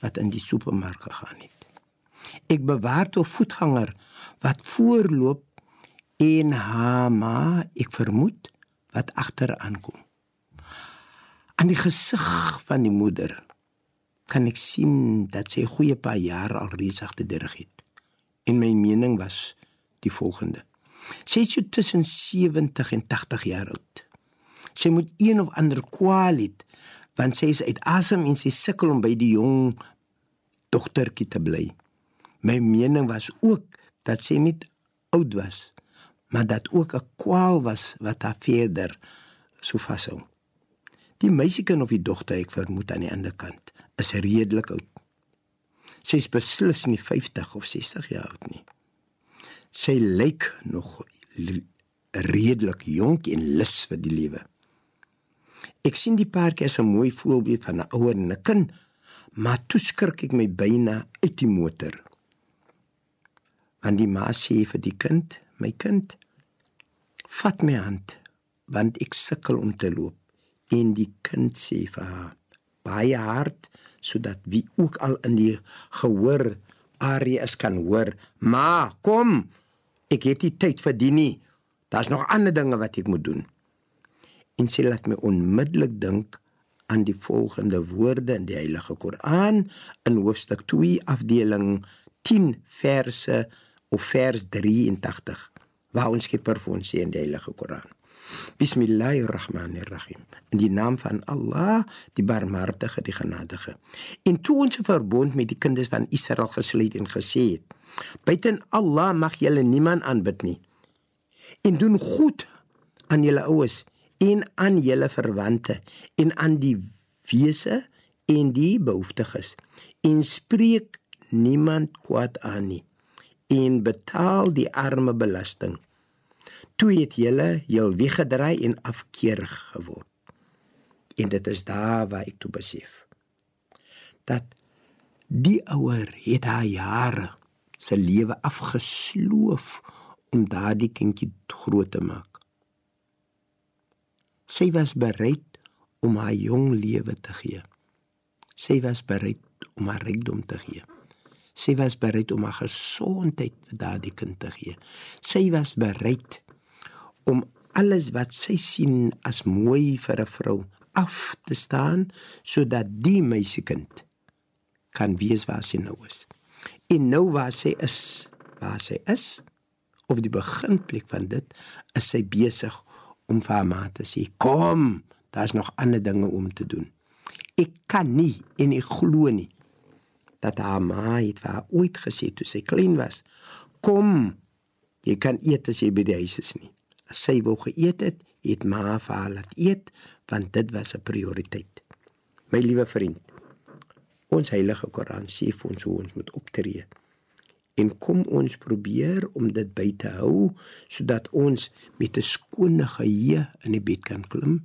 wat in die supermark gegaan het. Ek bewaar toe voetganger wat voorloop en haar ma, ek vermoed, wat agter aankom. Aan die gesig van die moeder kan ek sien dat sy 'n goeie paar jaar al reeds agter die rug het. En my mening was die volgende. Sy is so tussen 70 en 80 jaar oud. Sy moet een of ander kwaal hê want sy is uit asem en sy sukkel om by die jong dogtertjie te bly. My mening was ook dat sy net oud was, maar dat ook 'n kwaal was wat haar verder so vashou. Die meisiekind of die dogter ek vermoed aan die ander kant is redelik oud. Sy is beslis nie 50 of 60 jaar oud nie. Sy lyk nog redelik jonk en lus vir die lewe. Ek sien die paartjie as 'n mooi voorbeeld van 'n ouer en 'n kind, maar toe skrik ek my byna uit die motor. Want die ma sê vir die kind, my kind, vat my hand, want ek sukkel om te loop. En die kind sê vir haar, baie hard sodat wie ook al in die gehoor area is kan hoor, "Ma, kom. Ek het nie tyd vir dit nie. Daar's nog ander dinge wat ek moet doen." En sy laat my onmiddellik dink aan die volgende woorde in die Heilige Koran in hoofstuk 2 afdeling 10 verse of vers 83 waar ons Skepper vir ons sê in die Heilige Koran. Bismillahirrahmanirrahim. In die naam van Allah, die Barmhartige, die Genadige. En toe ons 'n verbond met die kinders van Israel gesluit en gesê het: "Buiten Allah mag julle niemand aanbid nie. En doen goed aan julle oues en aan julle verwante en aan die wese en die behoeftiges. En spreek niemand kwaad aan nie en betaal die arme belasting. Toe het julle heel weggedraai en afkeerig geword. En dit is daar waar ek toe besef dat die ouer het haar jare se lewe afgesloof om daardie kindjie groot te maak sy was bereid om haar jong lewe te gee. Sy was bereid om haar rykdom te gee. Sy was bereid om haar gesondheid vir daardie kind te gee. Sy was bereid om alles wat sy sien as mooi vir 'n vrou af te staan sodat die meisiekind kan wees waar sy nou is. En nou waar sy is, waar sy is of die beginplek van dit, is sy besig om vir haar ma te sê: "Kom, daar's nog ander dinge om te doen." Ek kan nie en ek glo nie dat haar ma het vir haar ooit gesê toe sy klein was: "Kom, jy kan eet as jy by die huis is nie." As sy wou geëet het, het ma vir haar laat eet want dit was 'n prioriteit. My liewe vriend, ons heilige Koran sê vir ons hoe ons moet optree. En kom ons probeer om dit by te hou sodat ons met 'n skone geheue in die bed kan klim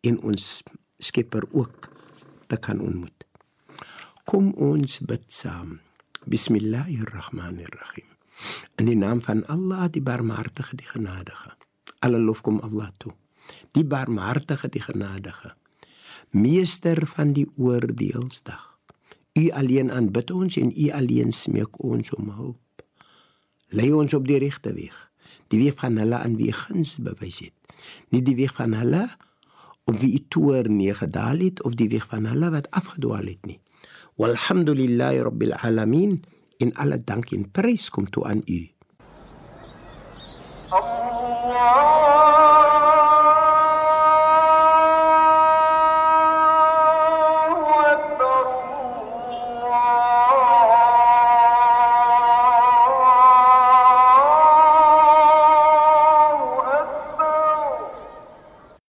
en ons Skepper ook te kan ontmoet. Kom ons bid saam. Bismillahirrahmanirrahim. In die naam van Allah, die Barmhartige, die Genadige. Alle lof kom Allah toe. Die Barmhartige, die Genadige. Meester van die oordeelsdag. U alleen aanbid ons en U alleen smeek ons om hulp. Lei ons op die regte weg, die weg van hulle aan wie guns bewys het, nie die weg van hulle op wie U toorn neergedaal het of die weg van hulle wat afgedwaal het nie. Walhamdulillahi rabbil alamin. In alle dank en prys kom toe aan U. Allah